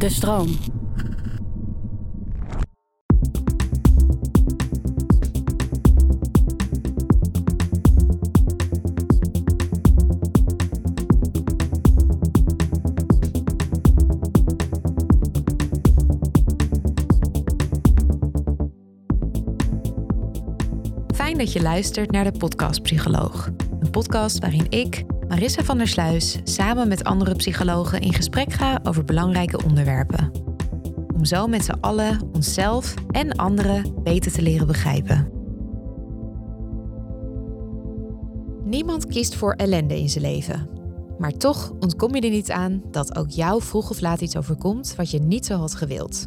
De stroom. Fijn dat je luistert naar de Podcast Psycholoog. Een podcast waarin ik, Marissa van der Sluis, samen met andere psychologen in gesprek ga over belangrijke onderwerpen. Om zo met z'n allen onszelf en anderen beter te leren begrijpen. Niemand kiest voor ellende in zijn leven. Maar toch ontkom je er niet aan dat ook jou vroeg of laat iets overkomt wat je niet zo had gewild.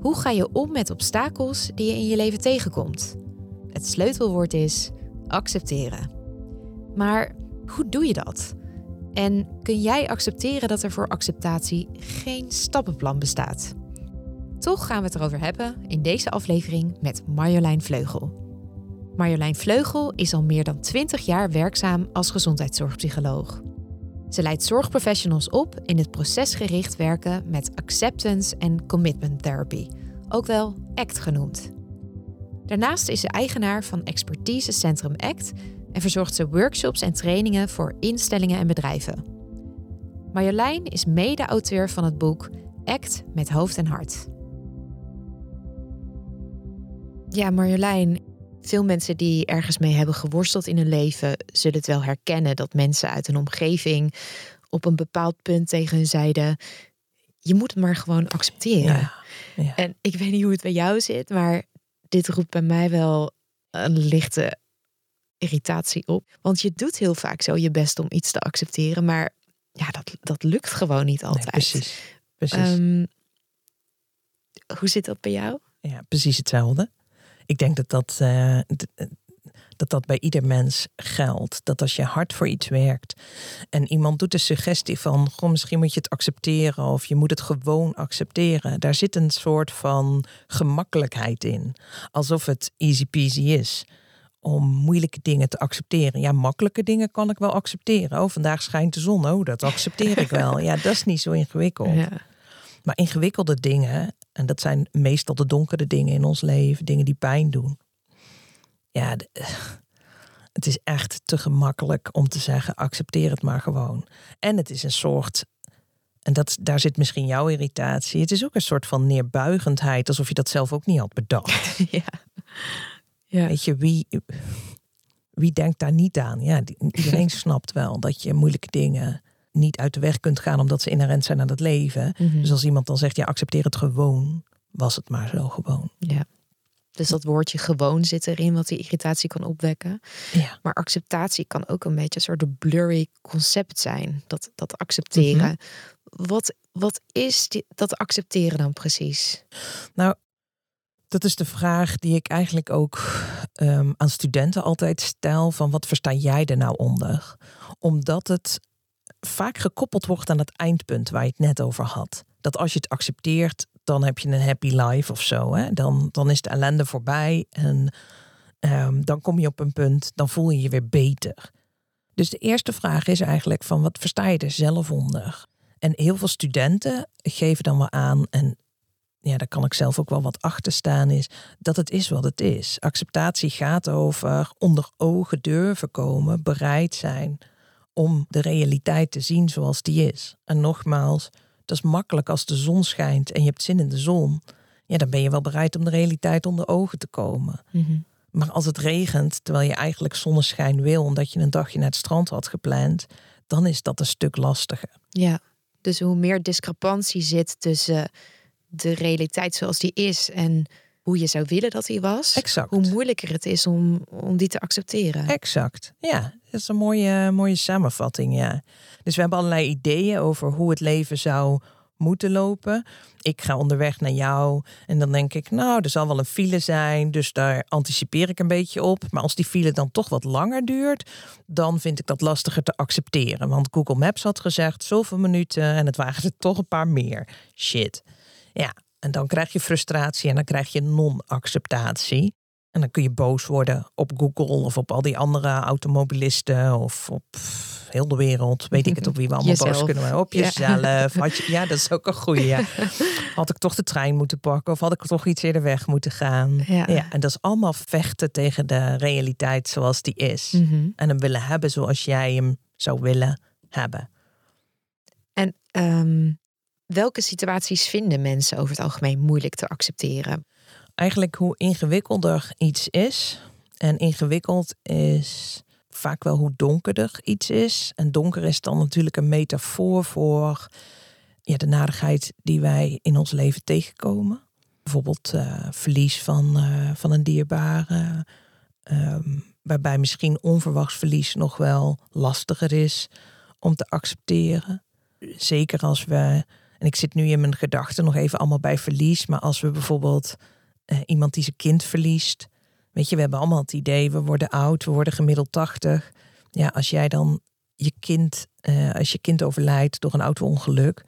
Hoe ga je om met obstakels die je in je leven tegenkomt? Het sleutelwoord is accepteren. Maar hoe doe je dat? En kun jij accepteren dat er voor acceptatie geen stappenplan bestaat? Toch gaan we het erover hebben in deze aflevering met Marjolein Vleugel. Marjolein Vleugel is al meer dan 20 jaar werkzaam als gezondheidszorgpsycholoog. Ze leidt zorgprofessionals op in het procesgericht werken met acceptance en commitment therapy, ook wel ACT genoemd. Daarnaast is ze eigenaar van expertisecentrum ACT en verzorgt ze workshops en trainingen voor instellingen en bedrijven. Marjolein is mede-auteur van het boek ACT met hoofd en hart. Ja, Marjolein, veel mensen die ergens mee hebben geworsteld in hun leven zullen het wel herkennen dat mensen uit een omgeving op een bepaald punt tegen hun zeiden: je moet het maar gewoon accepteren. Ja, ja. En ik weet niet hoe het bij jou zit, maar dit roept bij mij wel een lichte irritatie op. Want je doet heel vaak zo je best om iets te accepteren, maar ja, dat, dat lukt gewoon niet altijd. Nee, precies. precies. Ehm, hoe zit dat bij jou? ja, precies hetzelfde. Ik denk dat dat, eh, eh, dat dat bij ieder mens geldt. Dat als je hard voor iets werkt en iemand doet de suggestie van, goh, misschien moet je het accepteren of je moet het gewoon accepteren. Daar zit een soort van gemakkelijkheid in. Alsof het easy peasy is om moeilijke dingen te accepteren. Ja, makkelijke dingen kan ik wel accepteren. Oh, vandaag schijnt de zon. Oh, dat accepteer ik wel. Ja, dat is niet zo ingewikkeld. Ja. Maar ingewikkelde dingen, en dat zijn meestal de donkere dingen in ons leven, dingen die pijn doen. Ja, de- het is echt te gemakkelijk om te zeggen: accepteer het maar gewoon. En het is een soort, en dat, daar zit misschien jouw irritatie. Het is ook een soort van neerbuigendheid, alsof je dat zelf ook niet had bedacht. ja. Ja. Weet je, wie, wie denkt daar niet aan? Ja, iedereen snapt wel dat je moeilijke dingen niet uit de weg kunt gaan omdat ze inherent zijn aan het leven. Mhm. Dus als iemand dan zegt, ja, accepteer het gewoon, was het maar zo gewoon. ja. Dus dat woordje gewoon zit erin wat die irritatie kan opwekken. Ja. Maar acceptatie kan ook een beetje een soort blurry concept zijn. Dat, dat accepteren. Mhm. wat, wat is die, dat accepteren dan precies? Nou, dat is de vraag die ik eigenlijk ook ehm, aan studenten altijd stel: van wat versta jij er nou onder? Omdat het vaak gekoppeld wordt aan het eindpunt waar je het net over had. Dat als je het accepteert, dan heb je een happy life of zo. Hè? Dan, dan is de ellende voorbij en ehm, dan kom je op een punt, dan voel je je weer beter. Dus de eerste vraag is eigenlijk van wat versta je er zelf onder? En heel veel studenten geven dan wel aan, en ja, daar kan ik zelf ook wel wat achter staan, is dat het is wat het is. Acceptatie gaat over onder ogen durven komen, bereid zijn om de realiteit te zien zoals die is. En nogmaals, dat is makkelijk als de zon schijnt en je hebt zin in de zon. Ja, dan ben je wel bereid om de realiteit onder ogen te komen. Maar als het regent, terwijl je eigenlijk zonneschijn wil, omdat je een dagje naar het strand had gepland, dan is dat een stuk lastiger. Ja, dus hoe meer discrepantie zit tussen de realiteit zoals die is en hoe je zou willen dat die was, Exact. hoe moeilijker het is om, om die te accepteren. Exact. Ja, dat is een mooie, mooie samenvatting, ja. Dus we hebben allerlei ideeën over hoe het leven zou moeten lopen. Ik ga onderweg naar jou en dan denk ik, nou, er zal wel een file zijn, dus daar anticipeer ik een beetje op. Maar als die file dan toch wat langer duurt, dan vind ik dat lastiger te accepteren. Want Google Maps had gezegd zoveel minuten en het waren er toch een paar meer. Shit. Ja, en dan krijg je frustratie en dan krijg je non-acceptatie. En dan kun je boos worden op Google of op al die andere automobilisten of op heel de wereld. Weet ik het op wie we allemaal boos kunnen worden. Op jezelf. Ja. Je, ja, dat is ook een goede. Ja. Had ik toch de trein moeten pakken of had ik toch iets eerder weg moeten gaan? Ja. ja en dat is allemaal vechten tegen de realiteit zoals die is. Mhm. En hem willen hebben zoals jij hem zou willen hebben. En ehm, welke situaties vinden mensen over het algemeen moeilijk te accepteren? Eigenlijk hoe ingewikkelder iets is. En ingewikkeld is vaak wel hoe donkerder iets is. En donker is dan natuurlijk een metafoor voor ja, de nadigheid die wij in ons leven tegenkomen. Bijvoorbeeld uh, verlies van, uh, van een dierbare. Um, waarbij misschien onverwachts verlies nog wel lastiger is om te accepteren. Zeker als we, en ik zit nu in mijn gedachten nog even allemaal bij verlies, maar als we bijvoorbeeld uh, iemand die zijn kind verliest, Weet je, we hebben allemaal het idee, we worden oud, we worden gemiddeld 80. Ja, als jij dan je kind, uh, als je kind overlijdt door een auto-ongeluk,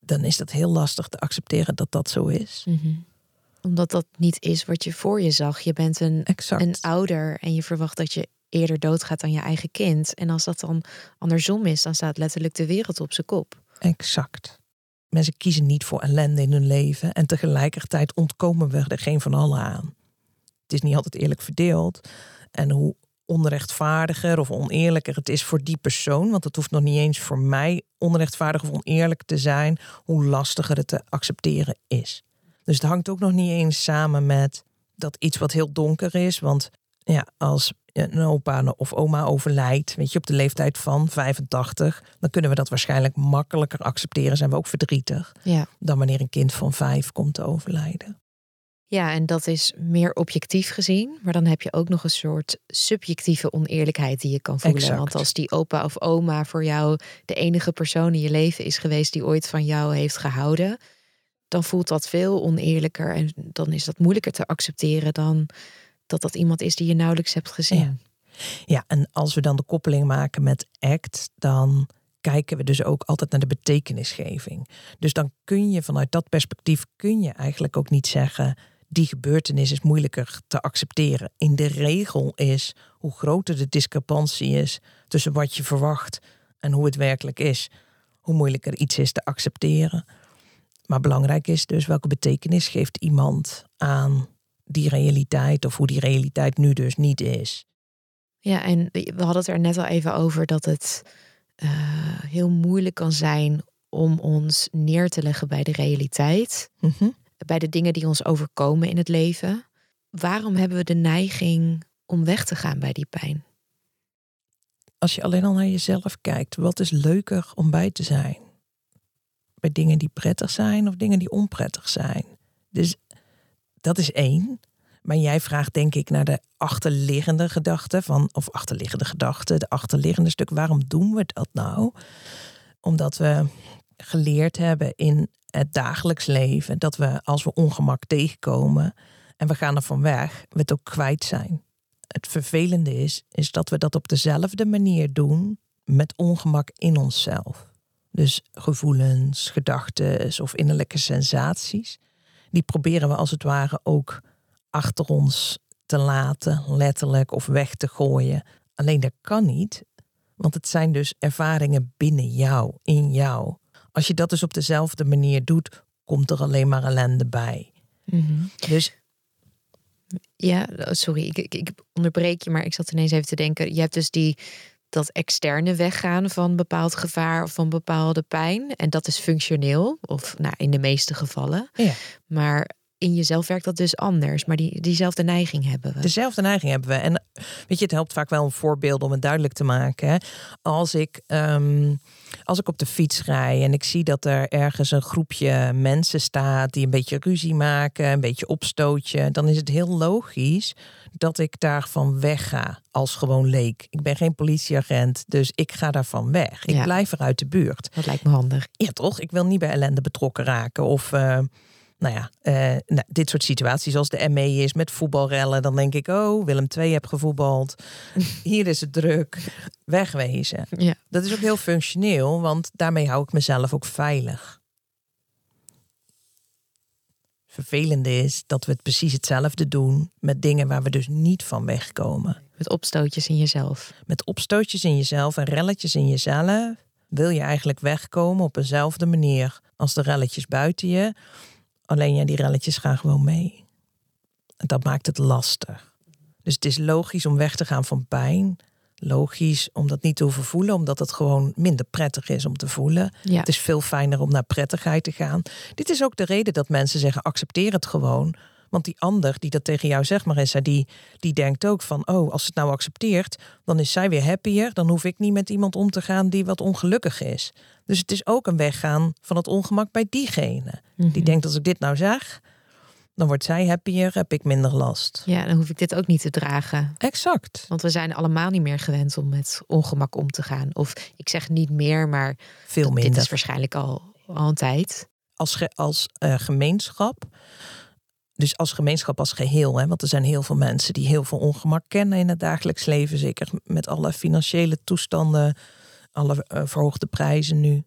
dan is dat heel lastig te accepteren dat dat zo is. Mhm. Omdat dat niet is wat je voor je zag. Je bent een, een ouder en je verwacht dat je eerder doodgaat dan je eigen kind. En als dat dan andersom is, dan staat letterlijk de wereld op zijn kop. Exact. Mensen kiezen niet voor ellende in hun leven en tegelijkertijd ontkomen we er geen van allen aan het is niet altijd eerlijk verdeeld. En hoe onrechtvaardiger of oneerlijker het is voor die persoon, want het hoeft nog niet eens voor mij onrechtvaardig of oneerlijk te zijn, hoe lastiger het te accepteren is. Dus het hangt ook nog niet eens samen met dat iets wat heel donker is, want ja, als een opa of oma overlijdt, weet je, op de leeftijd van 85, dan kunnen we dat waarschijnlijk makkelijker accepteren. Zijn we ook verdrietig ja. dan wanneer een kind van vijf komt te overlijden. Ja, en dat is meer objectief gezien. Maar dan heb je ook nog een soort subjectieve oneerlijkheid die je kan voelen. Want als die opa of oma voor jou de enige persoon in je leven is geweest die ooit van jou heeft gehouden, dan voelt dat veel oneerlijker. En dan is dat moeilijker te accepteren dan dat dat iemand is die je nauwelijks hebt gezien. Ja, ja en als we dan de koppeling maken met act, dan kijken we dus ook altijd naar de betekenisgeving. Dus dan kun je vanuit dat perspectief kun je eigenlijk ook niet zeggen die gebeurtenis is moeilijker te accepteren. In de regel is hoe groter de discrepantie is tussen wat je verwacht en hoe het werkelijk is, hoe moeilijker iets is te accepteren. Maar belangrijk is dus welke betekenis geeft iemand aan die realiteit of hoe die realiteit nu dus niet is. Ja, en we hadden het er net al even over dat het uh, heel moeilijk kan zijn om ons neer te leggen bij de realiteit. Mm bij de dingen die ons overkomen in het leven. Waarom hebben we de neiging om weg te gaan bij die pijn? Als je alleen al naar jezelf kijkt, wat is leuker om bij te zijn? Bij dingen die prettig zijn of dingen die onprettig zijn. Dus dat is één. Maar jij vraagt denk ik naar de achterliggende gedachte van, of achterliggende gedachte, de achterliggende stuk. Waarom doen we dat nou? Omdat we geleerd hebben in het dagelijks leven dat we als we ongemak tegenkomen en we gaan er van weg, we het ook kwijt zijn. Het vervelende is, is dat we dat op dezelfde manier doen met ongemak in onszelf. Dus gevoelens, gedachten of innerlijke sensaties, die proberen we als het ware ook achter ons te laten, letterlijk of weg te gooien. Alleen dat kan niet, want het zijn dus ervaringen binnen jou, in jou. Als je dat dus op dezelfde manier doet, komt er alleen maar ellende bij. Mhm. Dus. Ja, sorry, ik, ik, ik, onderbreek je, maar ik zat ineens even te denken. Je hebt dus die, dat externe weggaan van bepaald gevaar of van bepaalde pijn. En dat is functioneel, of nou, in de meeste gevallen. Ja. Maar in jezelf werkt dat dus anders. Maar die, diezelfde neiging hebben we. Dezelfde neiging hebben we. En weet je, het helpt vaak wel een voorbeeld om het duidelijk te maken. Hè? Als ik. ehm, als ik op de fiets rij en ik zie dat er ergens een groepje mensen staat die een beetje ruzie maken, een beetje opstootje, dan is het heel logisch dat ik daarvan wegga als gewoon leek. Ik ben geen politieagent, dus ik ga daarvan weg. Ik Ja. blijf er uit de buurt. Dat lijkt me handig. Ja, toch? Ik wil niet bij ellende betrokken raken. Of, eh, nou ja, eh, nou, dit soort situaties als de ME is met voetbalrellen. Dan denk ik, oh, Willem II heb gevoetbald. Hier is het druk. Wegwezen. Ja. Dat is ook heel functioneel, want daarmee hou ik mezelf ook veilig. Vervelende is dat we het precies hetzelfde doen met dingen waar we dus niet van wegkomen. Met opstootjes in jezelf. Met opstootjes in jezelf en relletjes in jezelf wil je eigenlijk wegkomen op eenzelfde manier als de relletjes buiten je. Alleen ja, die relletjes gaan gewoon mee. En dat maakt het lastig. Dus het is logisch om weg te gaan van pijn. Logisch om dat niet te hoeven voelen, omdat het gewoon minder prettig is om te voelen. Ja. Het is veel fijner om naar prettigheid te gaan. Dit is ook de reden dat mensen zeggen: accepteer het gewoon. Want die ander die dat tegen jou zegt, Marissa, die, die denkt ook van: oh, als ze het nou accepteert, dan is zij weer happier. Dan hoef ik niet met iemand om te gaan die wat ongelukkig is. Dus het is ook een weggaan van het ongemak bij diegene. Mhm. Die denkt: als ik dit nou zeg, dan wordt zij happier, heb ik minder last. Ja, dan hoef ik dit ook niet te dragen. Exact. Want we zijn allemaal niet meer gewend om met ongemak om te gaan. Of ik zeg niet meer, maar Veel dit minder. is waarschijnlijk al, al een tijd. als, ge- als eh, gemeenschap. Dus als gemeenschap als geheel. Hè, want er zijn heel veel mensen die heel veel ongemak kennen in het dagelijks leven. Zeker met alle financiële toestanden, alle eh, verhoogde prijzen nu.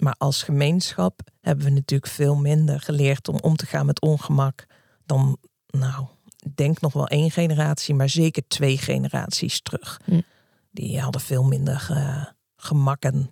Maar als gemeenschap hebben we natuurlijk veel minder geleerd om om te gaan met ongemak dan, nou, denk nog wel één generatie, maar zeker twee generaties terug. Hm. Die hadden veel minder eh, gemak en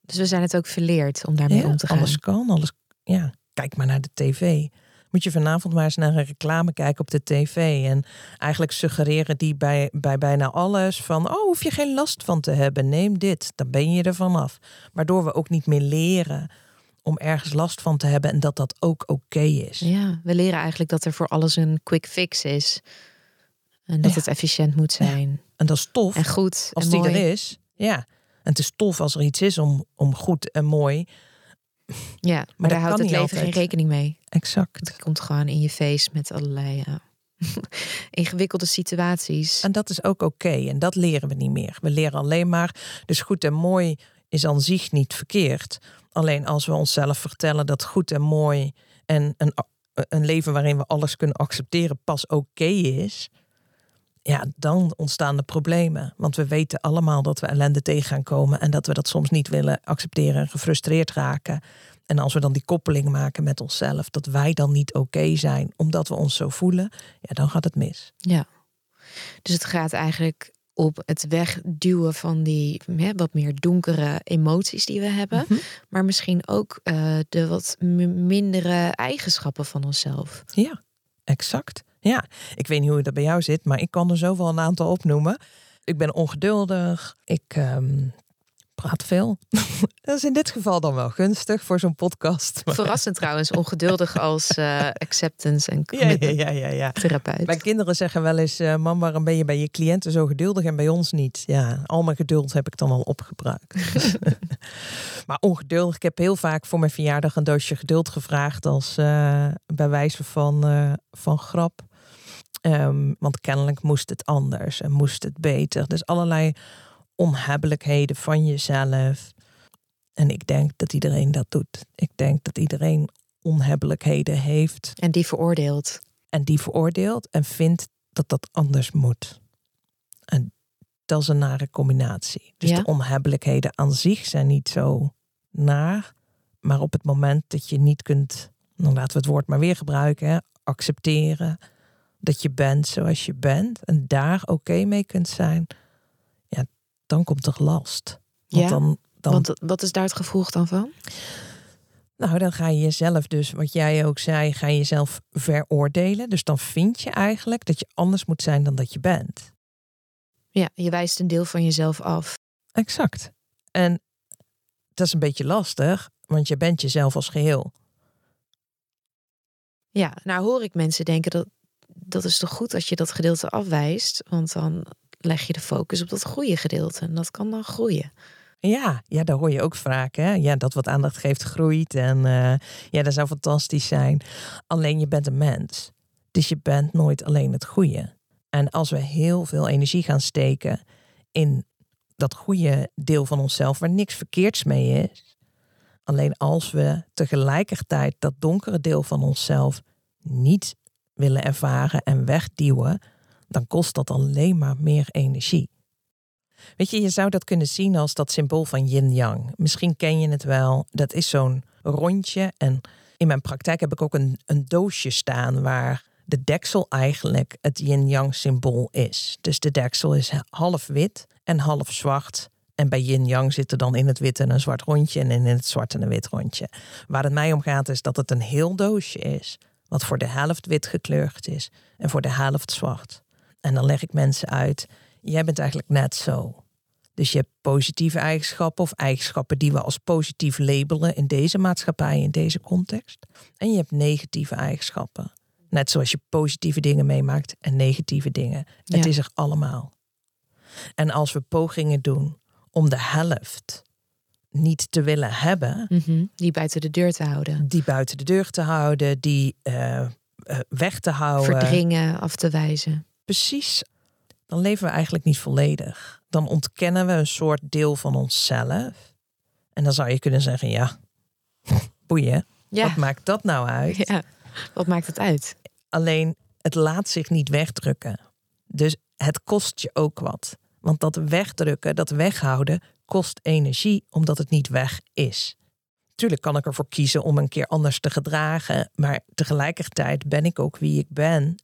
Dus we zijn het ook verleerd om daarmee ja, om te gaan. Alles kan, alles. Ja, kijk maar naar de tv. Moet je vanavond maar eens naar een reclame kijken op de tv. En eigenlijk suggereren die bij, bij bijna alles van... oh, hoef je geen last van te hebben, neem dit. Dan ben je er vanaf. Waardoor we ook niet meer leren om ergens last van te hebben... en dat dat ook oké is. Ja, we leren eigenlijk dat er voor alles een quick fix is. En dat Ja. het efficiënt moet zijn. En dat is tof En goed. als en die mooi. er is. Ja, en het is tof als er iets is om, om goed en mooi. Ja, maar, daar houdt het leven geen rekening mee. Exact. Het komt gewoon in je face met allerlei ja, ingewikkelde situaties. En dat is ook oké. En dat leren we niet meer. We leren alleen maar. Dus goed en mooi is aan zich niet verkeerd. Alleen als we onszelf vertellen dat goed en mooi en een, een leven waarin we alles kunnen accepteren pas oké is. Ja, dan ontstaan de problemen. Want we weten allemaal dat we ellende tegen gaan komen. En dat we dat soms niet willen accepteren en gefrustreerd raken. En als we dan die koppeling maken met onszelf, dat wij dan niet oké zijn, omdat we ons zo voelen, ja, dan gaat het mis. Ja. Dus het gaat eigenlijk op het wegduwen van die hè, wat meer donkere emoties die we hebben. Mhm. Maar misschien ook eh, de wat mindere eigenschappen van onszelf. Ja, exact. Ja, ik weet niet hoe dat bij jou zit, maar ik kan er zoveel een aantal opnoemen. Ik ben ongeduldig. Ik ehm, praat veel. dat is in dit geval dan wel gunstig voor zo'n podcast. Maar- Verrassend trouwens, ongeduldig als eh, acceptance en Ja, ja, commitment ja, ja, ja. therapeut. Mijn kinderen zeggen wel eens, eh mam, waarom ben je bij je cliënten zo geduldig en bij ons niet? Ja, al mijn geduld heb ik dan al opgebruikt. maar ongeduldig, ik heb heel vaak voor mijn verjaardag een doosje geduld gevraagd als eh, bij wijze van, eh, van grap. Ehm, want kennelijk moest het anders en moest het beter. Dus allerlei onhebbelijkheden van jezelf. En ik denk dat iedereen dat doet. Ik denk dat iedereen onhebbelijkheden heeft En die veroordeelt. en die veroordeelt en vindt dat dat anders moet. En dat is een nare combinatie. Dus Ja. de onhebbelijkheden aan zich zijn niet zo naar, maar op het moment dat je niet kunt, dan laten we het woord maar weer gebruiken, hè, accepteren dat je bent zoals je bent en daar oké mee kunt zijn, dan komt er last. Want Ja, dan, dan Want wat is daar het gevolg dan van? Nou, dan ga je jezelf dus, wat jij ook zei, ga je jezelf veroordelen. Dus dan vind je eigenlijk dat je anders moet zijn dan dat je bent. Ja, je wijst een deel van jezelf af. Exact. En dat is een beetje lastig, want je bent jezelf als geheel. Ja, nou hoor ik mensen denken dat dat is toch goed als je dat gedeelte afwijst, want dan leg je de focus op dat goede gedeelte en dat kan dan groeien. Ja, ja, daar hoor je ook vaak. Hè? Ja, dat wat aandacht geeft groeit. En eh, ja, dat zou fantastisch zijn. Alleen je bent een mens. Dus je bent nooit alleen het goede. En als we heel veel energie gaan steken in dat goede deel van onszelf, waar niks verkeerds mee is. Alleen als we tegelijkertijd dat donkere deel van onszelf niet willen ervaren en wegduwen, dan kost dat alleen maar meer energie. Weet je, je zou dat kunnen zien als dat symbool van yin-yang. Misschien ken je het wel. Dat is zo'n rondje. En in mijn praktijk heb ik ook een, een doosje staan waar de deksel eigenlijk het yin-yang symbool is. Dus de deksel is half wit en half zwart. En bij yin-yang zit er dan in het wit een zwart rondje en in het zwart een wit rondje. Waar het mij om gaat is dat het een heel doosje is. Wat voor de helft wit gekleurd is en voor de helft zwart. En dan leg ik mensen uit, jij bent eigenlijk net zo. Dus je hebt positieve eigenschappen of eigenschappen die we als positief labelen in deze maatschappij, in deze context. En je hebt negatieve eigenschappen. Net zoals je positieve dingen meemaakt en negatieve dingen. Het is er allemaal. En als we pogingen doen om de helft niet te willen hebben. Mhm, die buiten de deur te houden. Die buiten de deur te houden, die uh, weg te houden. Verdringen, af te wijzen. Precies. Dan leven we eigenlijk niet volledig. Dan ontkennen we een soort deel van onszelf. En dan zou je kunnen zeggen, ja, boeien. Ja. Wat maakt dat nou uit? Ja, wat maakt het uit? Alleen, het laat zich niet wegdrukken. Dus het kost je ook wat. Want dat wegdrukken, dat weghouden, kost energie omdat het niet weg is. Tuurlijk kan ik ervoor kiezen om een keer anders te gedragen, maar tegelijkertijd ben ik ook wie ik ben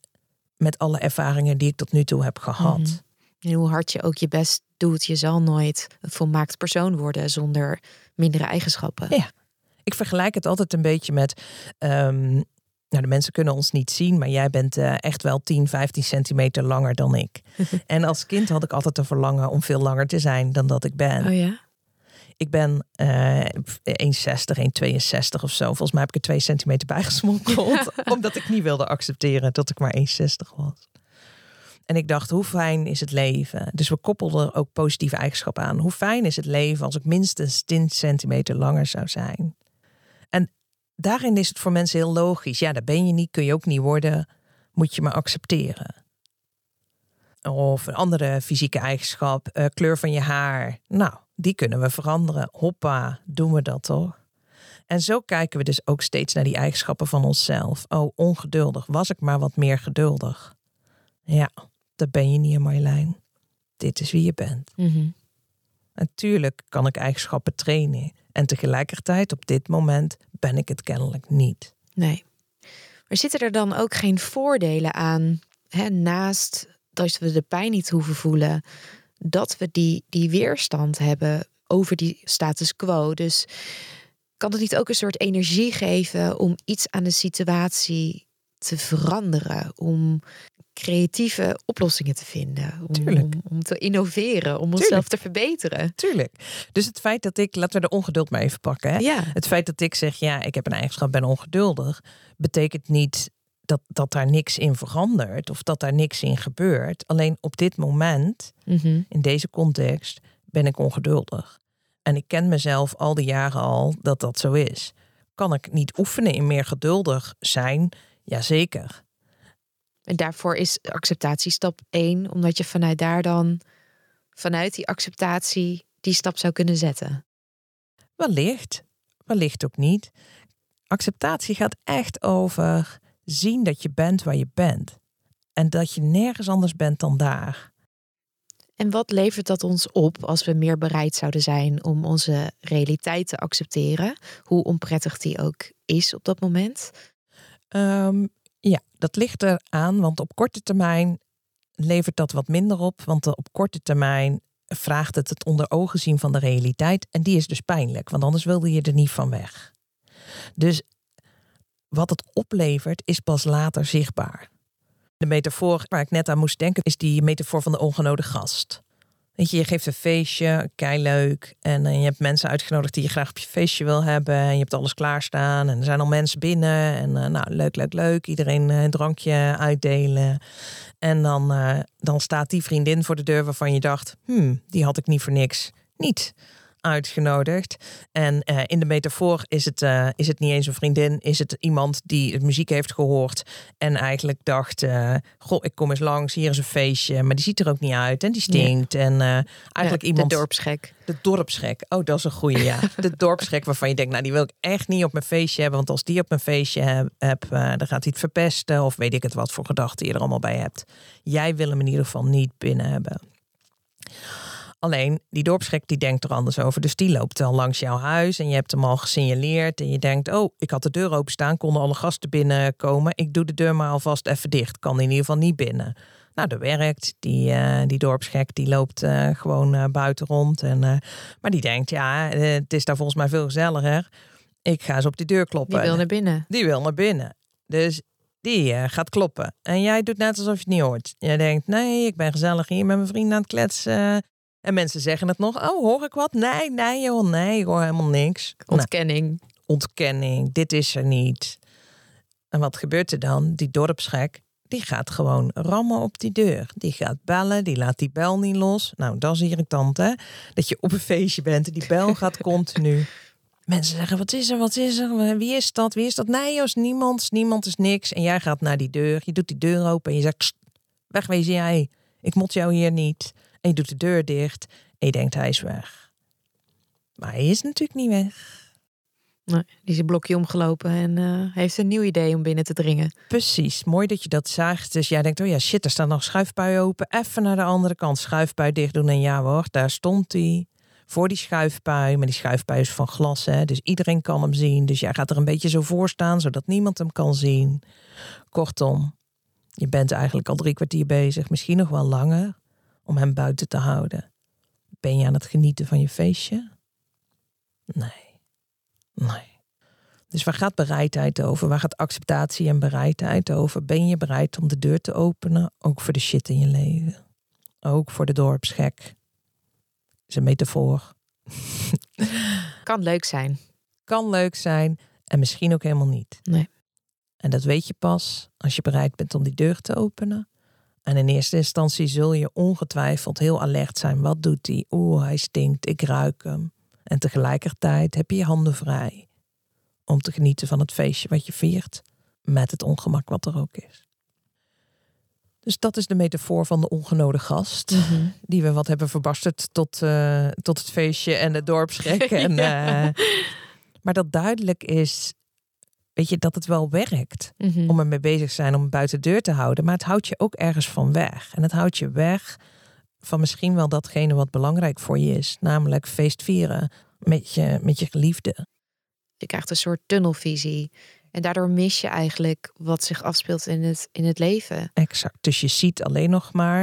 met alle ervaringen die ik tot nu toe heb gehad. Mhm. En hoe hard je ook je best doet, je zal nooit een volmaakt persoon worden zonder mindere eigenschappen. Ja, ik vergelijk het altijd een beetje met ehm, nou, de mensen kunnen ons niet zien, maar jij bent uh, echt wel 10, 15 centimeter langer dan ik. en als kind had ik altijd een verlangen om veel langer te zijn dan dat ik ben. Oh ja? Ik ben uh, 1,60, 1,62 of zo. Volgens mij heb ik er 2 centimeter bijgesmokkeld. omdat ik niet wilde accepteren dat ik maar 1,60 was. En ik dacht, hoe fijn is het leven? Dus we koppelden er ook positieve eigenschappen aan. Hoe fijn is het leven als ik minstens 10 centimeter langer zou zijn? En daarin is het voor mensen heel logisch. Ja, dat ben je niet, kun je ook niet worden, moet je maar accepteren. Of een andere fysieke eigenschap, uh, kleur van je haar. Nou, die kunnen we veranderen. Hoppa, doen we dat toch? En zo kijken we dus ook steeds naar die eigenschappen van onszelf. Oh, ongeduldig. Was ik maar wat meer geduldig? Ja, dat ben je niet, Marjolein. Dit is wie je bent. Mm Natuurlijk kan ik eigenschappen trainen. En tegelijkertijd op dit moment ben ik het kennelijk niet. Nee. Maar zitten er dan ook geen voordelen aan, hè, naast dat we de pijn niet hoeven voelen, dat we die, die weerstand hebben over die status quo? Dus kan het niet ook een soort energie geven om iets aan de situatie te veranderen? Om creatieve oplossingen te vinden. Om, om, om, te innoveren, om onszelf te verbeteren. Tuurlijk. Dus het feit dat ik, laten we de ongeduld maar even pakken. Hè? Ja. Het feit dat ik zeg, ja, ik heb een eigenschap, ben ongeduldig, betekent niet dat, dat daar niks in verandert of dat daar niks in gebeurt. Alleen op dit moment, mhm. in deze context, ben ik ongeduldig. En ik ken mezelf al die jaren al dat dat zo is. Kan ik niet oefenen in meer geduldig zijn? Jazeker. En daarvoor is acceptatie stap 1, omdat je vanuit daar dan, vanuit die acceptatie, die stap zou kunnen zetten. Wellicht, wellicht ook niet. Acceptatie gaat echt over zien dat je bent waar je bent. En dat je nergens anders bent dan daar. En wat levert dat ons op als we meer bereid zouden zijn om onze realiteit te accepteren, hoe onprettig die ook is op dat moment? Ehm, ja, dat ligt eraan, want op korte termijn levert dat wat minder op. Want op korte termijn vraagt het het onder ogen zien van de realiteit. En die is dus pijnlijk, want anders wilde je er niet van weg. Dus wat het oplevert is pas later zichtbaar. De metafoor waar ik net aan moest denken is die metafoor van de ongenode gast. Weet je, je geeft een feestje, kei leuk. En eh, je hebt mensen uitgenodigd die je graag op je feestje wil hebben. En je hebt alles klaarstaan. En er zijn al mensen binnen. En eh, nou, leuk, leuk, leuk. Iedereen eh, een drankje uitdelen. En dan, dan staat die vriendin voor de deur waarvan je dacht... Hmm, die had ik niet voor niks niet uitgenodigd. En eh, in de metafoor is het, eh, is het niet eens een vriendin, is het iemand die het muziek heeft gehoord en eigenlijk dacht: eh, Goh, ik kom eens langs, hier is een feestje, maar die ziet er ook niet uit en die stinkt. En eh, eigenlijk Ja, iemand. De dorpsgek. De dorpsgek. Oh, dat is een goede, ja. De dorpsgek waarvan je denkt, nou, die wil ik echt niet op mijn feestje hebben. Want als die op mijn feestje heb, heb dan gaat hij het verpesten. Of weet ik het wat voor gedachten je er allemaal bij hebt. Jij wil hem in ieder geval niet binnen hebben. Alleen, die dorpsgek die denkt er anders over. Dus die loopt wel langs jouw huis en je hebt hem al gesignaleerd. En je denkt, oh, ik had de deur openstaan, konden alle gasten binnenkomen. Ik doe de deur maar alvast even dicht. Kan in ieder geval niet binnen. Nou, dat werkt. Die, eh, die dorpsgek die loopt eh, gewoon eh, buiten rond. En, maar die denkt, ja, het is daar volgens mij veel gezelliger. Ik ga eens op die deur kloppen. Die wil naar binnen. Die wil naar binnen. Dus die gaat kloppen. En jij doet net alsof je het niet hoort. Jij denkt, nee, ik ben gezellig hier met mijn vrienden aan het kletsen. En mensen zeggen het nog. Oh, hoor ik wat? Nee, nee joh, nee, ik hoor helemaal niks. Nou, Ontkenning. ontkenning, dit is er niet. En wat gebeurt er dan? Die dorpsgek, die gaat gewoon rammen op die deur. Die gaat bellen, die laat die bel niet los. Nou, dat is irritant hè. Dat je op een feestje bent en die bel gaat continu. Mensen zeggen, wat is er, wat is er? Wie is dat, wie is dat? Nee joh, is niemand, is niemand is niks. En jij gaat naar die deur, je doet die deur open en je zegt, "Kst, wegwezen jij. Ik mot jou hier niet. En je doet de deur dicht en je denkt, hij is weg. Maar hij is natuurlijk niet weg. Nee, die is een blokje omgelopen en eh, heeft een nieuw idee om binnen te dringen. Precies, mooi dat je dat zegt. Dus jij denkt, oh ja, shit, er staat nog schuifpui open. Even naar de andere kant, schuifpui dicht doen. En ja hoor, daar stond hij. Voor die schuifpui, maar die schuifpui is van glas, hè? dus iedereen kan hem zien. Dus jij gaat er een beetje zo voor staan, zodat niemand hem kan zien. Kortom, je bent eigenlijk al drie kwartier bezig, misschien nog wel langer, om hem buiten te houden. Ben je aan het genieten van je feestje? Nee. Nee. Dus waar gaat bereidheid over? Waar gaat acceptatie en bereidheid over? Ben je bereid om de deur te openen? Ook voor de shit in je leven. Ook voor de dorpsgek. Is een metafoor. Kan leuk zijn. Kan leuk zijn en misschien ook helemaal niet. Nee. En dat weet je pas als je bereid bent om die deur te openen. En in eerste instantie zul je ongetwijfeld heel alert zijn. Wat doet hij? Oeh, hij stinkt. Ik ruik hem. En tegelijkertijd heb je je handen vrij om te genieten van het feestje wat je viert, met het ongemak wat er ook is. Dus dat is de metafoor van de ongenode gast, die we wat hebben verbasterd tot, eh, tot het feestje en het dorpsgek. En, Ja. eh, maar dat duidelijk is, weet je, dat het wel werkt Mhm. om ermee bezig te zijn om buiten de deur te houden. Maar het houdt je ook ergens van weg. En het houdt je weg van misschien wel datgene wat belangrijk voor je is. Namelijk feest vieren met je, met je geliefde. Je krijgt een soort tunnelvisie. En daardoor mis je eigenlijk wat zich afspeelt in het, in het leven. Exact. Dus je ziet alleen nog maar.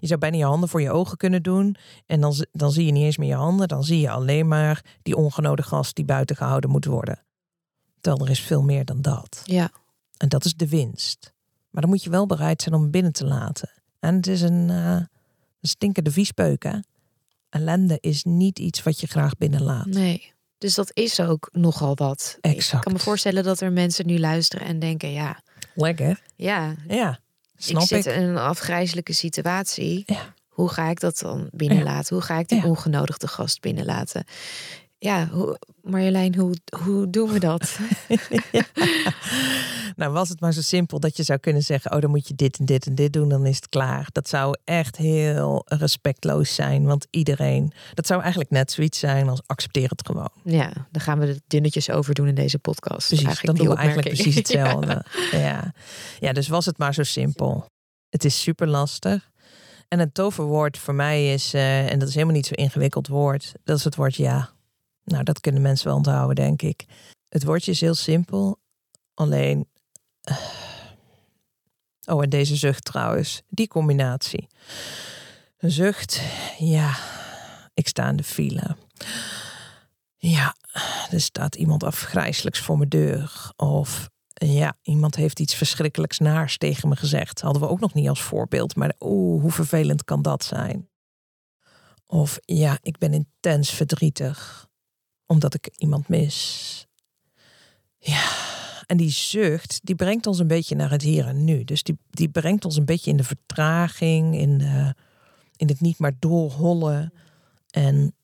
Je zou bijna je handen voor je ogen kunnen doen. En dan, dan zie je niet eens meer je handen. Dan zie je alleen maar die ongenode gast die buiten gehouden moet worden. Terwijl er is veel meer dan dat. Ja. En dat is de winst. Maar dan moet je wel bereid zijn om binnen te laten. En het is een, eh, een stinkende viespeuk, hè? Ellende is niet iets wat je graag binnenlaat. Nee. Dus dat is ook nogal wat. Ik Exact. kan me voorstellen dat er mensen nu luisteren en denken: ja, Lekker. ja, Ja, snap ik ik. zit in een afgrijzelijke situatie. Ja. Hoe ga ik dat dan binnenlaten? Hoe ga ik die Ja. ongenodigde gast binnenlaten? Ja, hoe, Marjolein, hoe, hoe doen we dat? Nou, was het maar zo simpel dat je zou kunnen zeggen: Oh, dan moet je dit en dit en dit doen, dan is het klaar. Dat zou echt heel respectloos zijn. Want iedereen, dat zou eigenlijk net zoiets zijn als accepteer het gewoon. ja, dan gaan we er dunnetjes over doen in deze podcast. Precies, Eigenlijk dan doen we eigenlijk precies hetzelfde. ja. ja, dus was het maar zo simpel. Het is super lastig. En het toverwoord voor mij is, eh, en dat is helemaal niet zo'n ingewikkeld woord, dat is het woord ja. Nou, dat kunnen mensen wel onthouden, denk ik. Het woordje is heel simpel, alleen. eh, Oh, en deze zucht trouwens, die combinatie. Een zucht, ja, ik sta in de file. Ja, er staat iemand afgrijselijks voor mijn deur. Of ja, iemand heeft iets verschrikkelijks naars tegen me gezegd. Hadden we ook nog niet als voorbeeld. Maar oeh, hoe vervelend kan dat zijn? Of ja, ik ben intens verdrietig omdat ik iemand mis. Ja, en die zucht, die brengt ons een beetje naar het hier en nu. Dus die, die brengt ons een beetje in de vertraging, in, de, in het niet maar doorhollen. En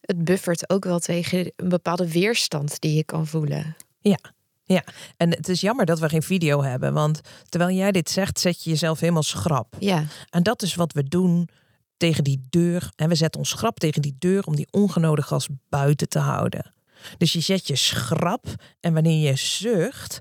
Het buffert ook wel tegen een bepaalde weerstand die je kan voelen. ja, ja, en het is jammer dat we geen video hebben. Want terwijl jij dit zegt, zet je jezelf helemaal schrap. Ja, En dat is wat we doen tegen die deur. En we zetten ons schrap tegen die deur om die ongenodig gas buiten te houden. Dus je zet je schrap en wanneer je zucht,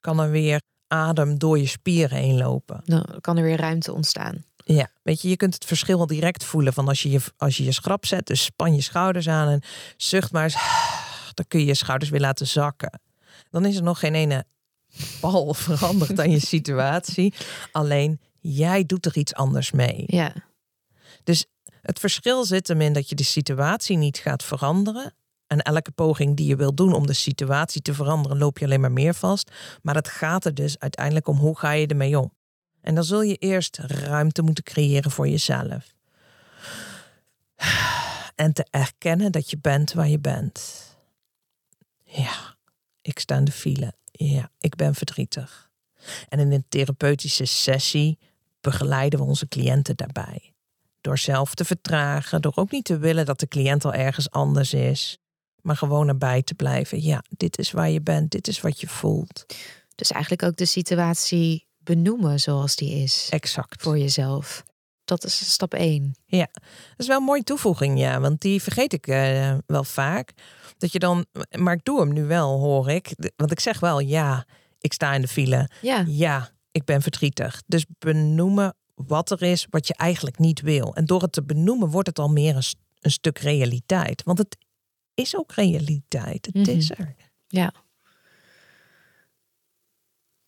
kan er weer adem door je spieren heen lopen. dan kan er weer ruimte ontstaan. Ja, weet je, je kunt het verschil direct voelen van als je je, als je, je schrap zet, dus span je schouders aan en zucht maar eens, dan kun je je schouders weer laten zakken. Dan is er nog geen ene bal veranderd aan je situatie. Alleen jij doet er iets anders mee. Ja, Dus het verschil zit hem in dat je de situatie niet gaat veranderen. En elke poging die je wil doen om de situatie te veranderen, loop je alleen maar meer vast. Maar het gaat er dus uiteindelijk om hoe ga je ermee om. En dan zul je eerst ruimte moeten creëren voor jezelf. En te erkennen dat je bent waar je bent. Ja, ik sta in de file. Ja, ik ben verdrietig. En in een therapeutische sessie begeleiden we onze cliënten daarbij. Door zelf te vertragen, door ook niet te willen dat de cliënt al ergens anders is. Maar gewoon erbij te blijven. Ja, dit is waar je bent, dit is wat je voelt. dus eigenlijk ook de situatie benoemen zoals die is Exact. voor jezelf. Dat is stap één. Dat is wel een mooie toevoeging, ja. Want die vergeet ik eh, wel vaak. Dat je dan, maar ik doe hem nu wel, hoor ik. Want ik zeg wel, ja, ik sta in de file. Ja, Ja, ik ben verdrietig. Dus benoemen wat er is wat je eigenlijk niet wil. En door het te benoemen wordt het al meer een, st- een stuk realiteit. Want het is ook realiteit. Het Mhm. is er. ja.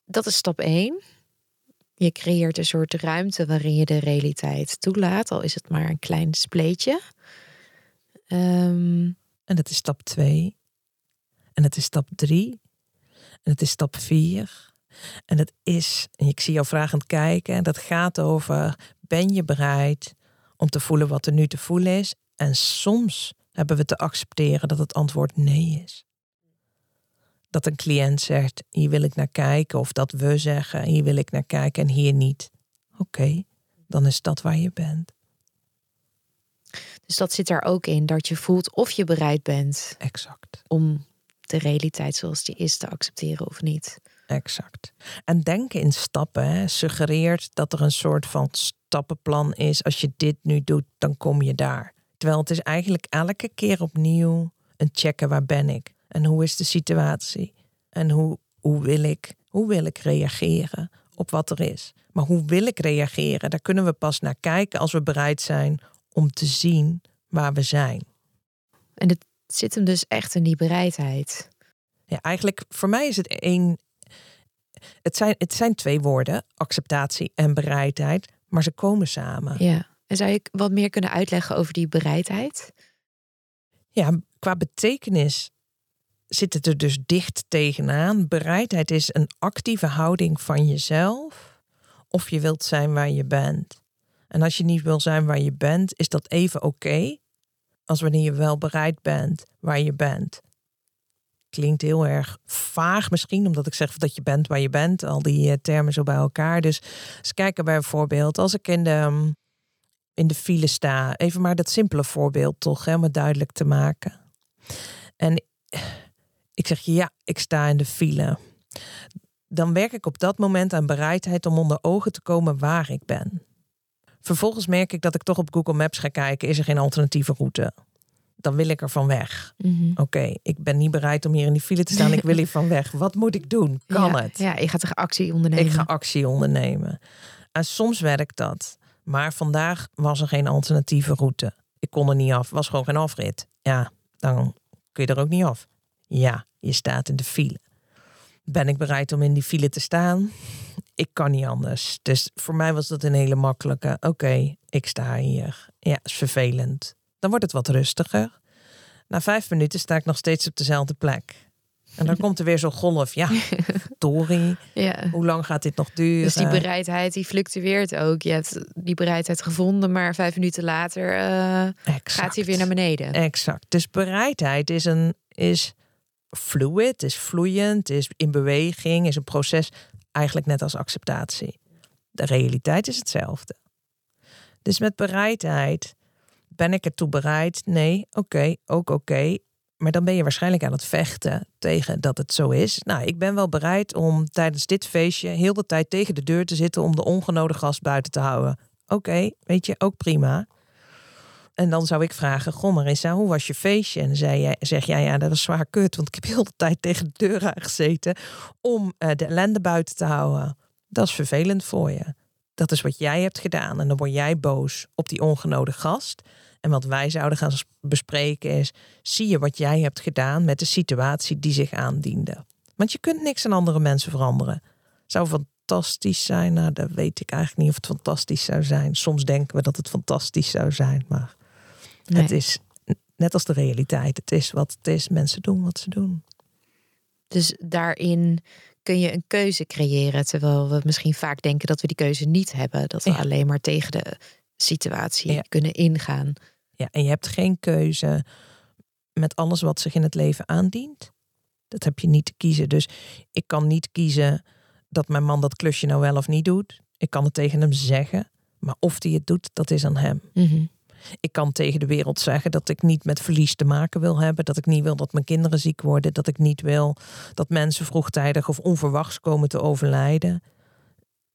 Dat is stap één. Je creëert een soort ruimte waarin je de realiteit toelaat, al is het maar een klein spleetje. Ehm, En dat is stap twee. En het is stap drie. En het is stap vier. En het is, en ik zie jou vragend kijken, en dat gaat over, ben je bereid om te voelen wat er nu te voelen is? En soms hebben we te accepteren dat het antwoord nee is. Dat een cliënt zegt, hier wil ik naar kijken, of dat we zeggen, hier wil ik naar kijken en hier niet. Oké, dan is dat waar je bent. dus dat zit er ook in, dat je voelt of je bereid bent Exact. om de realiteit zoals die is te accepteren of niet. Exact. En denken in stappen hè, suggereert dat er een soort van stappenplan is. Als je dit nu doet, dan kom je daar. Terwijl het is eigenlijk elke keer opnieuw een checken waar ben ik en hoe is de situatie en hoe, hoe, wil, ik, hoe wil ik reageren op wat er is. Maar hoe wil ik reageren? Daar kunnen we pas naar kijken als we bereid zijn om te zien waar we zijn. En het zit hem dus echt in die bereidheid. Ja, eigenlijk voor mij is het één. Het zijn, het zijn twee woorden, acceptatie en bereidheid, maar ze komen samen. Ja. En zou je wat meer kunnen uitleggen over die bereidheid? Ja, qua betekenis zit het er dus dicht tegenaan. Bereidheid is een actieve houding van jezelf of je wilt zijn waar je bent. En als je niet wil zijn waar je bent, is dat even oké als wanneer je wel bereid bent waar je bent. Klinkt heel erg vaag misschien, omdat ik zeg dat je bent waar je bent, al die eh, termen zo bij elkaar. Dus eens kijken bijvoorbeeld, als ik in de, mm, in de file sta, even maar dat simpele voorbeeld toch, hè, duidelijk te maken. En ik zeg ja, ik sta in de file. Dan werk ik op dat moment aan bereidheid om onder ogen te komen waar ik ben. Vervolgens merk ik dat ik toch op Google Maps ga kijken, is er geen alternatieve route? Dan wil ik er van weg. Oké, ik ben niet bereid om hier in die file te staan. Ik wil hier van weg. Wat moet ik doen? Kan ja, het? Ja, je gaat er actie ondernemen. Ik ga actie ondernemen. En soms werkt dat. Maar vandaag was er geen alternatieve route. Ik kon er niet af. Was gewoon geen afrit. Ja, dan kun je er ook niet af. Ja, je staat in de file. Ben ik bereid om in die file te staan? Ik kan niet anders. Dus voor mij was dat een hele makkelijke. Oké, ik sta hier. Ja, is vervelend. Dan wordt het wat rustiger. Na vijf minuten sta ik nog steeds op dezelfde plek. En dan komt er weer zo'n golf. Ja, Tori, Ja. hoe lang gaat dit nog duren? Dus die bereidheid die fluctueert ook. Je hebt die bereidheid gevonden, maar vijf minuten later eh, gaat hij weer naar beneden. Exact. Dus bereidheid is een is fluid, is vloeiend, is in beweging, is een proces. Eigenlijk net als acceptatie. De realiteit is hetzelfde. Dus met bereidheid ben ik ertoe bereid? Nee, oké, ook oké. Maar dan ben je waarschijnlijk aan het vechten tegen dat het zo is. Nou, ik ben wel bereid om tijdens dit feestje heel de tijd tegen de deur te zitten om de ongenode gast buiten te houden. Oké, weet je, ook prima. En dan zou ik vragen, goh Marissa, hoe was je feestje? En zei jij, zeg jij, ja, dat was zwaar kut, want ik heb heel de tijd tegen de deur aangezeten om eh, de ellende buiten te houden. Dat is vervelend voor je. Dat is wat jij hebt gedaan. En dan word jij boos op die ongenode gast. En wat wij zouden gaan bespreken is, zie je wat jij hebt gedaan met de situatie die zich aandiende. Want je kunt niks aan andere mensen veranderen. Zou fantastisch zijn, nou, dat weet ik eigenlijk niet of het fantastisch zou zijn. Soms denken we dat het fantastisch zou zijn, maar Nee. het is net als de realiteit. Het is wat het is. Mensen doen wat ze doen. Dus daarin kun je een keuze creëren. Terwijl we misschien vaak denken dat we die keuze niet hebben. Dat we Ja. alleen maar tegen de situatie Ja. kunnen ingaan. Ja, en je hebt geen keuze met alles wat zich in het leven aandient. Dat heb je niet te kiezen. Dus ik kan niet kiezen dat mijn man dat klusje nou wel of niet doet. Ik kan het tegen hem zeggen. Maar of hij het doet, dat is aan hem. Mhm. Ik kan tegen de wereld zeggen dat ik niet met verlies te maken wil hebben. Dat ik niet wil dat mijn kinderen ziek worden. Dat ik niet wil dat mensen vroegtijdig of onverwachts komen te overlijden.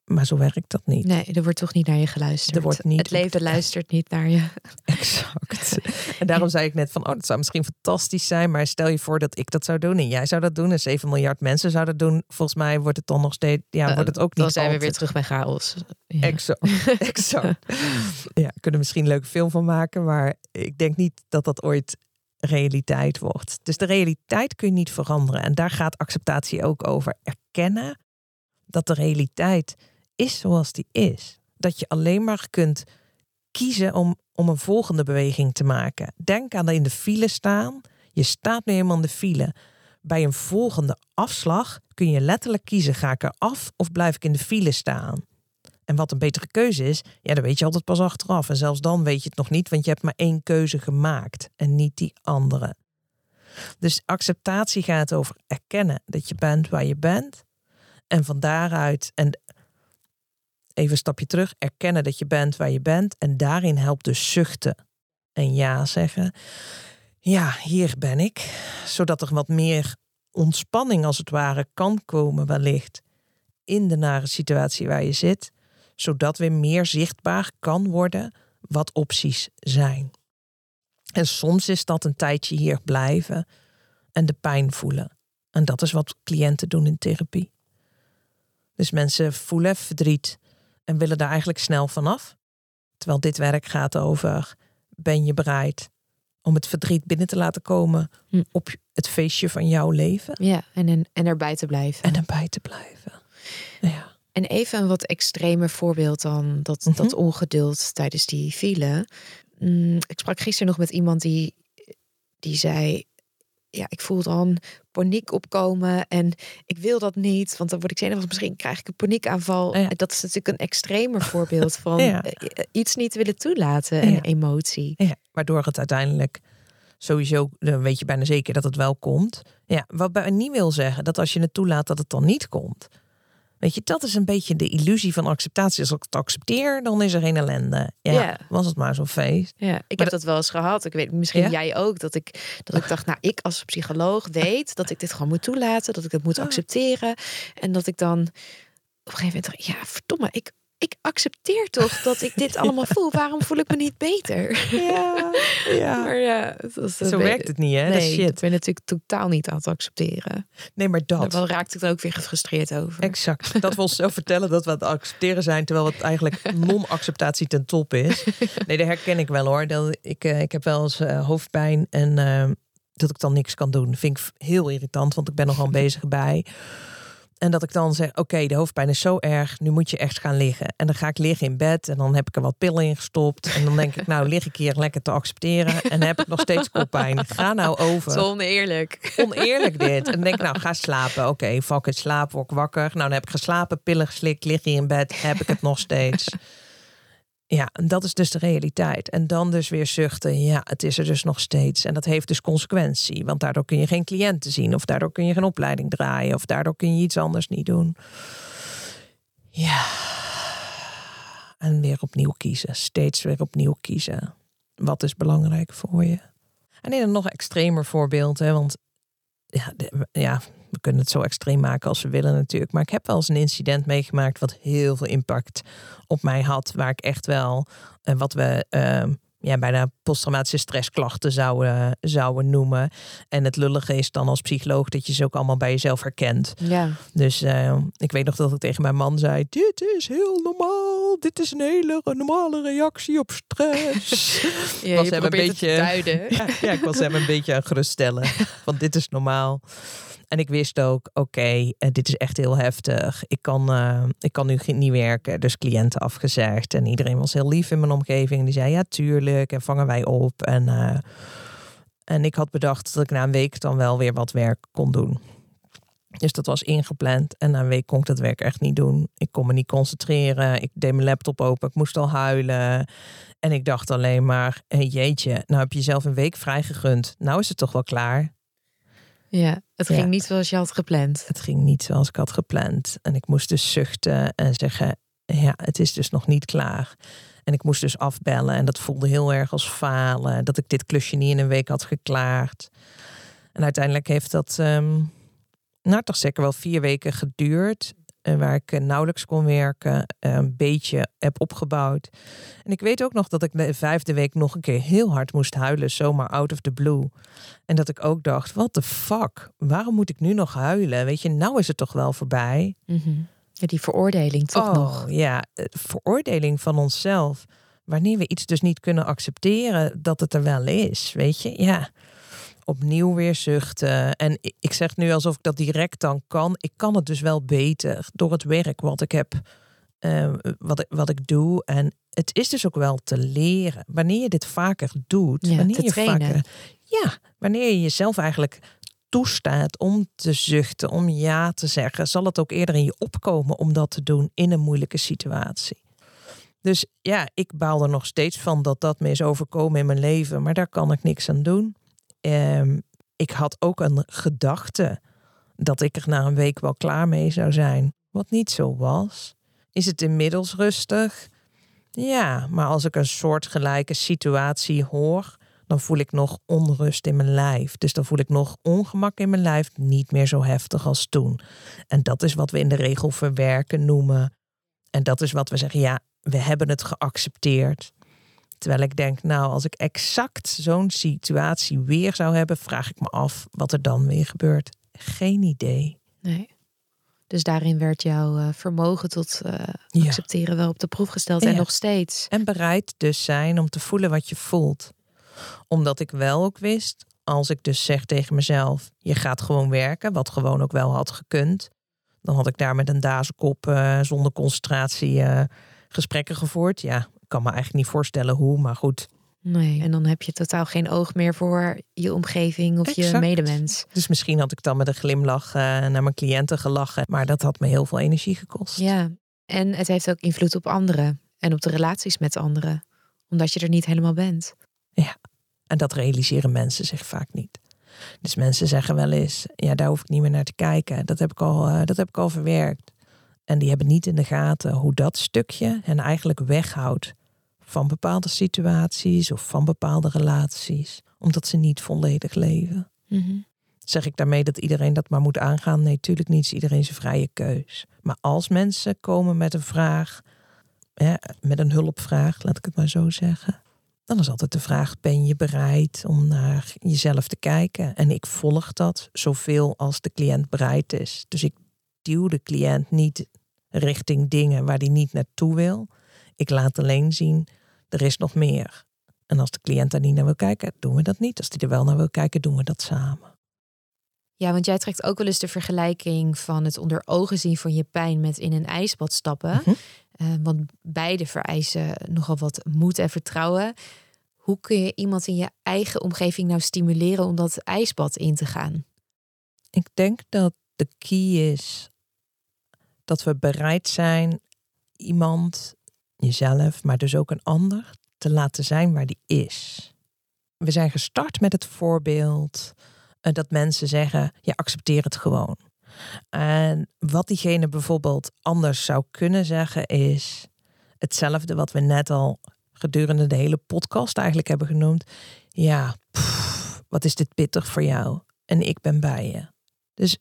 Maar zo werkt dat niet. Nee, er wordt toch niet naar je geluisterd. Er wordt niet- het leven luistert niet naar je. Exact. En daarom zei ik net van, oh, dat zou misschien fantastisch zijn. Maar stel je voor dat ik dat zou doen en jij zou dat doen. En 7 miljard mensen zouden dat doen. Volgens mij wordt het dan nog steeds, ja, wordt het ook niet Dan zijn we weer terug bij chaos. Ja. Exact, exact. Ja, we kunnen misschien een leuke film van maken, maar ik denk niet dat dat ooit realiteit wordt. Dus de realiteit kun je niet veranderen. En daar gaat acceptatie ook over. Erkennen dat de realiteit is zoals die is. Dat je alleen maar kunt kiezen om, om een volgende beweging te maken. Denk aan in de file staan. Je staat nu eenmaal in de file. Bij een volgende afslag kun je letterlijk kiezen: ga ik er af of blijf ik in de file staan? En wat een betere keuze is, ja, dan weet je altijd pas achteraf. En zelfs dan weet je het nog niet, want je hebt maar één keuze gemaakt en niet die andere. Dus acceptatie gaat over erkennen dat je bent waar je bent. En van daaruit, en even een stapje terug, erkennen dat je bent waar je bent. En daarin helpt dus zuchten en ja zeggen. Ja, hier ben ik. Zodat er wat meer ontspanning als het ware kan komen wellicht in de nare situatie waar je zit, zodat weer meer zichtbaar kan worden wat opties zijn. En soms is dat een tijdje hier blijven en de pijn voelen. En dat is wat cliënten doen in therapie. Dus mensen voelen verdriet en willen daar eigenlijk snel vanaf. Terwijl dit werk gaat over: ben je bereid om het verdriet binnen te laten komen Hm. op het feestje van jouw leven Ja, en, en, en erbij te blijven. en erbij te blijven? Ja. En even een wat extremer voorbeeld dan dat, Mhm. dat ongeduld tijdens die file. Mm, ik sprak gisteren nog met iemand die, die zei... Ja, ik voel dan paniek opkomen en ik wil dat niet. Want dan word ik zenuwachtig. Misschien krijg ik een paniekaanval. Ja. En Dat is natuurlijk een extremer voorbeeld van Ja. eh, iets niet willen toelaten. Een Ja. emotie. Ja, waardoor het uiteindelijk sowieso, dan weet je bijna zeker dat het wel komt. Ja, wat bij niet wil zeggen dat als je het toelaat dat het dan niet komt. Weet je, dat is een beetje de illusie van acceptatie. Als ik het accepteer, dan is er geen ellende. Ja, Ja. was het maar zo'n feest. Ja, ik heb dat- dat wel eens gehad. Ik weet misschien Ja? jij ook. Dat ik, dat ik dacht, nou, ik als psycholoog weet dat ik dit gewoon moet toelaten. Dat ik het moet Ah. accepteren. En dat ik dan op een gegeven moment dacht, ja, verdomme, ik, ik accepteer toch dat ik dit allemaal voel. Waarom voel ik me niet beter? Ja, Maar ja, het was, Zo werkt het niet, hè? Nee, dat shit. ben je natuurlijk totaal niet aan het accepteren. Nee, maar dat. Daar raakte ik dan ook weer gefrustreerd over. Exact. Dat we onszelf vertellen dat we het accepteren zijn, terwijl het eigenlijk non-acceptatie ten top is. Nee, dat herken ik wel hoor. Dat ik, eh, ik heb wel eens eh, hoofdpijn en eh, dat ik dan niks kan doen. Vind ik heel irritant, want ik ben nogal bezig bij. En dat ik dan zeg, oké, de hoofdpijn is zo erg, nu moet je echt gaan liggen. En dan ga ik liggen in bed en dan heb ik er wat pillen in gestopt. En dan denk ik, nou lig ik hier lekker te accepteren. En heb ik nog steeds koppijn. Ga nou over. Zo oneerlijk. Oneerlijk dit. En dan denk ik, nou ga slapen. Oké, fuck het, slaap, word ik wakker. Nou, dan heb ik geslapen, pillen geslikt, lig hier in bed, heb ik het nog steeds. Ja, en dat is dus de realiteit. En dan dus weer zuchten, ja, het is er dus nog steeds. En dat heeft dus consequentie, want daardoor kun je geen cliënten zien, of daardoor kun je geen opleiding draaien, of daardoor kun je iets anders niet doen. Ja. En weer opnieuw kiezen, steeds weer opnieuw kiezen. Wat is belangrijk voor je? En in een nog extremer voorbeeld, hè, want ja, ja, we kunnen het zo extreem maken als we willen natuurlijk. Maar ik heb wel eens een incident meegemaakt wat heel veel impact op mij had. Waar ik echt wel, en wat we uh, ja, bijna posttraumatische stressklachten zouden, zouden noemen. En het lullige is dan als psycholoog dat je ze ook allemaal bij jezelf herkent. Ja. Dus uh, ik weet nog dat ik tegen mijn man zei: Dit is heel normaal. Dit is een hele normale reactie op stress. ja, was je hem een beetje duiden. Ja, ja, ik was hem een beetje aan geruststellen. Want dit is normaal. En ik wist ook, oké, eh, dit is echt heel heftig. Ik kan, uh, ik kan nu niet werken. Dus cliënten afgezegd. En iedereen was heel lief in mijn omgeving. Die zei, ja, tuurlijk. En vangen wij op. En, uh, en ik had bedacht dat ik na een week dan wel weer wat werk kon doen. Dus dat was ingepland. En na een week kon ik dat werk echt niet doen. Ik kon me niet concentreren. Ik deed mijn laptop open. Ik moest al huilen. En ik dacht alleen maar, jeetje, nou heb je jezelf een week vrijgegund. Nou is het toch wel klaar. Ja, het ging niet zoals je had gepland. Het ging niet zoals ik had gepland. En ik moest dus zuchten en zeggen: Ja, het is dus nog niet klaar. En ik moest dus afbellen. En dat voelde heel erg als falen. Dat ik dit klusje niet in een week had geklaard. En uiteindelijk heeft dat, um, nou toch zeker wel vier weken geduurd waar ik eh, nauwelijks kon werken, eh, een beetje heb opgebouwd. En ik weet ook nog dat ik de vijfde week nog een keer heel hard moest huilen, zomaar out of the blue. En dat ik ook dacht, what the fuck, waarom moet ik nu nog huilen? Weet je, nou is het toch wel voorbij. Mm ja, die veroordeling toch oh, nog? Ja, eh, veroordeling van onszelf. Wanneer we iets dus niet kunnen accepteren dat het er wel is, weet je? Ja opnieuw weer zuchten. En ik zeg nu alsof ik dat direct dan kan. Ik kan het dus wel beter door het werk wat ik heb, uh, wat, wat ik doe. En het is dus ook wel te leren. Wanneer je dit vaker doet, ja, wanneer je trainen. vaker. Ja, wanneer je jezelf eigenlijk toestaat om te zuchten, om ja te zeggen, zal het ook eerder in je opkomen om dat te doen in een moeilijke situatie. Dus ja, ik baal er nog steeds van dat dat me is overkomen in mijn leven, maar daar kan ik niks aan doen. Um, ik had ook een gedachte dat ik er na een week wel klaar mee zou zijn. Wat niet zo was. Is het inmiddels rustig? Ja, maar als ik een soortgelijke situatie hoor, dan voel ik nog onrust in mijn lijf. Dus dan voel ik nog ongemak in mijn lijf, niet meer zo heftig als toen. En dat is wat we in de regel verwerken noemen. En dat is wat we zeggen, ja, we hebben het geaccepteerd. Terwijl ik denk, nou, als ik exact zo'n situatie weer zou hebben, vraag ik me af wat er dan weer gebeurt. Geen idee. Nee. Dus daarin werd jouw uh, vermogen tot uh, accepteren wel op de proef gesteld en nog steeds. En bereid dus zijn om te voelen wat je voelt. Omdat ik wel ook wist, als ik dus zeg tegen mezelf, je gaat gewoon werken, wat gewoon ook wel had gekund. Dan had ik daar met een dazenkop uh, zonder concentratie gesprekken gevoerd. Ja, kan me eigenlijk niet voorstellen hoe, maar goed. Nee, en dan heb je totaal geen oog meer voor je omgeving of je medemens. Dus misschien had ik dan met een glimlach uh, naar mijn cliënten gelachen, maar dat had me heel veel energie gekost. Ja, en het heeft ook invloed op anderen en op de relaties met anderen, omdat je er niet helemaal bent. Ja, en dat realiseren mensen zich vaak niet. Dus mensen zeggen wel eens, ja, daar hoef ik niet meer naar te kijken. Dat heb ik al, uh, dat heb ik al verwerkt. En die hebben niet in de gaten hoe dat stukje hen eigenlijk weghoudt van bepaalde situaties of van bepaalde relaties, omdat ze niet volledig leven. Mhm. Zeg ik daarmee dat iedereen dat maar moet aangaan? Nee, natuurlijk niet. Is iedereen zijn vrije keus. Maar als mensen komen met een vraag, hè, met een hulpvraag, laat ik het maar zo zeggen, dan is altijd de vraag: ben je bereid om naar jezelf te kijken? En ik volg dat zoveel als de cliënt bereid is. Dus ik duw de cliënt niet richting dingen waar die niet naartoe wil. Ik laat alleen zien, er is nog meer. En als de cliënt daar niet naar wil kijken, doen we dat niet. Als die er wel naar wil kijken, doen we dat samen. Ja, want jij trekt ook wel eens de vergelijking van het onder ogen zien van je pijn met in een ijsbad stappen. Mhm. Uh, want beide vereisen nogal wat moed en vertrouwen. Hoe kun je iemand in je eigen omgeving nou stimuleren om dat ijsbad in te gaan? Ik denk dat de key is dat we bereid zijn iemand, jezelf, maar dus ook een ander, te laten zijn waar die is. We zijn gestart met het voorbeeld uh, dat mensen zeggen: je accepteer het gewoon. En wat diegene bijvoorbeeld anders zou kunnen zeggen is hetzelfde wat we net al gedurende de hele podcast eigenlijk hebben genoemd. Ja, wat is dit pittig voor jou? En ik ben bij je. Dus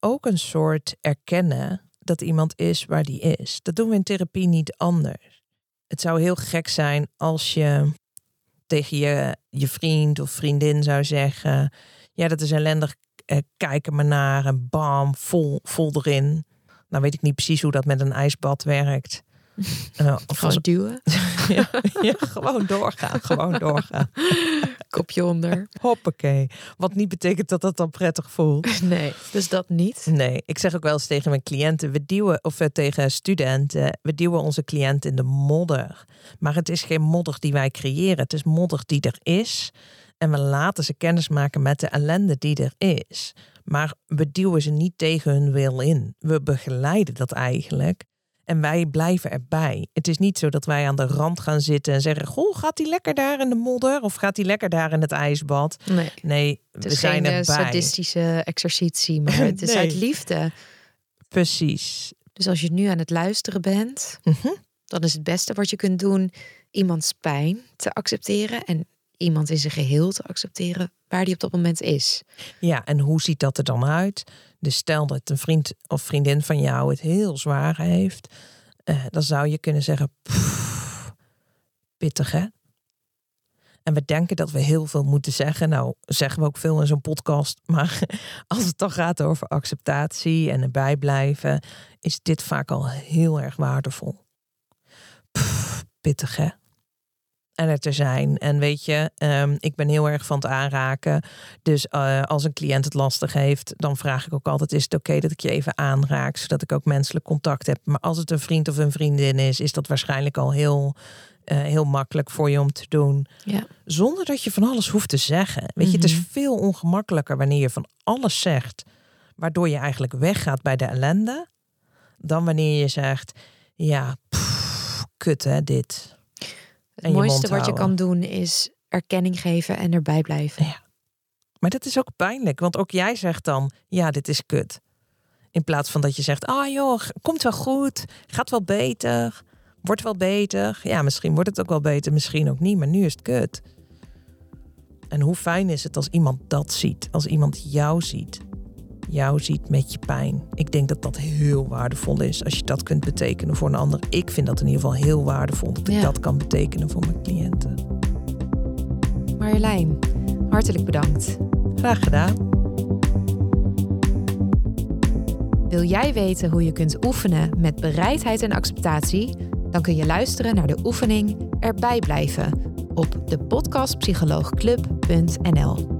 ook een soort erkennen dat iemand is waar die is. Dat doen we in therapie niet anders. Het zou heel gek zijn als je tegen je, je vriend of vriendin zou zeggen: Ja, dat is ellendig, eh, kijk er maar naar en bam, vol, vol erin. Nou weet ik niet precies hoe dat met een ijsbad werkt. Uh, of gewoon duwen. ja, ja, gewoon doorgaan. Gewoon doorgaan. Kopje onder. Hoppakee. Wat niet betekent dat dat dan prettig voelt. Nee, dus dat niet. Nee, ik zeg ook wel eens tegen mijn cliënten, we duwen, of tegen studenten, we duwen onze cliënten in de modder. Maar het is geen modder die wij creëren, het is modder die er is. En we laten ze kennis maken met de ellende die er is. Maar we duwen ze niet tegen hun wil in. We begeleiden dat eigenlijk. En wij blijven erbij. Het is niet zo dat wij aan de rand gaan zitten en zeggen: Goh, gaat hij lekker daar in de modder? Of gaat hij lekker daar in het ijsbad? Nee, nee het we zijn geen erbij. sadistische exercitie, maar het is Nee. uit liefde. Precies. Dus als je nu aan het luisteren bent, Mhm. dan is het beste wat je kunt doen iemands pijn te accepteren en iemand in zijn geheel te accepteren waar die op dat moment is. Ja, en hoe ziet dat er dan uit? Dus stel dat een vriend of vriendin van jou het heel zwaar heeft, eh, dan zou je kunnen zeggen: "Pff, pittig hè? En we denken dat we heel veel moeten zeggen. Nou, zeggen we ook veel in zo'n podcast. Maar als het dan gaat over acceptatie en erbij blijven, is dit vaak al heel erg waardevol. Pff, pittig hè? En er te zijn. En weet je, ehm, ik ben heel erg van het aanraken. Dus eh, als een cliënt het lastig heeft, dan vraag ik ook altijd: is het oké dat ik je even aanraak, zodat ik ook menselijk contact heb? Maar als het een vriend of een vriendin is, is dat waarschijnlijk al heel, eh, heel makkelijk voor je om te doen. Ja. Zonder dat je van alles hoeft te zeggen. Weet je, het is Mhm. veel ongemakkelijker wanneer je van alles zegt, waardoor je eigenlijk weggaat bij de ellende, dan wanneer je zegt: ja, pff, kut hè, dit. Het En je mooiste wat je kan doen is erkenning geven en erbij blijven. Ja. Maar dat is ook pijnlijk, want ook jij zegt dan: ja, dit is kut. In plaats van dat je zegt: ah joh, komt wel goed, gaat wel beter, wordt wel beter. Ja, misschien wordt het ook wel beter, misschien ook niet, maar nu is het kut. En hoe fijn is het als iemand dat ziet, als iemand jou ziet, jou ziet met je pijn. Ik denk dat dat heel waardevol is als je dat kunt betekenen voor een ander. Ik vind dat in ieder geval heel waardevol dat ik Ja. dat kan betekenen voor mijn cliënten. Marjolein, hartelijk bedankt. Graag gedaan. Wil jij weten hoe je kunt oefenen met bereidheid en acceptatie? Dan kun je luisteren naar de oefening Erbij blijven op de podcastpsycholoogclub.nl.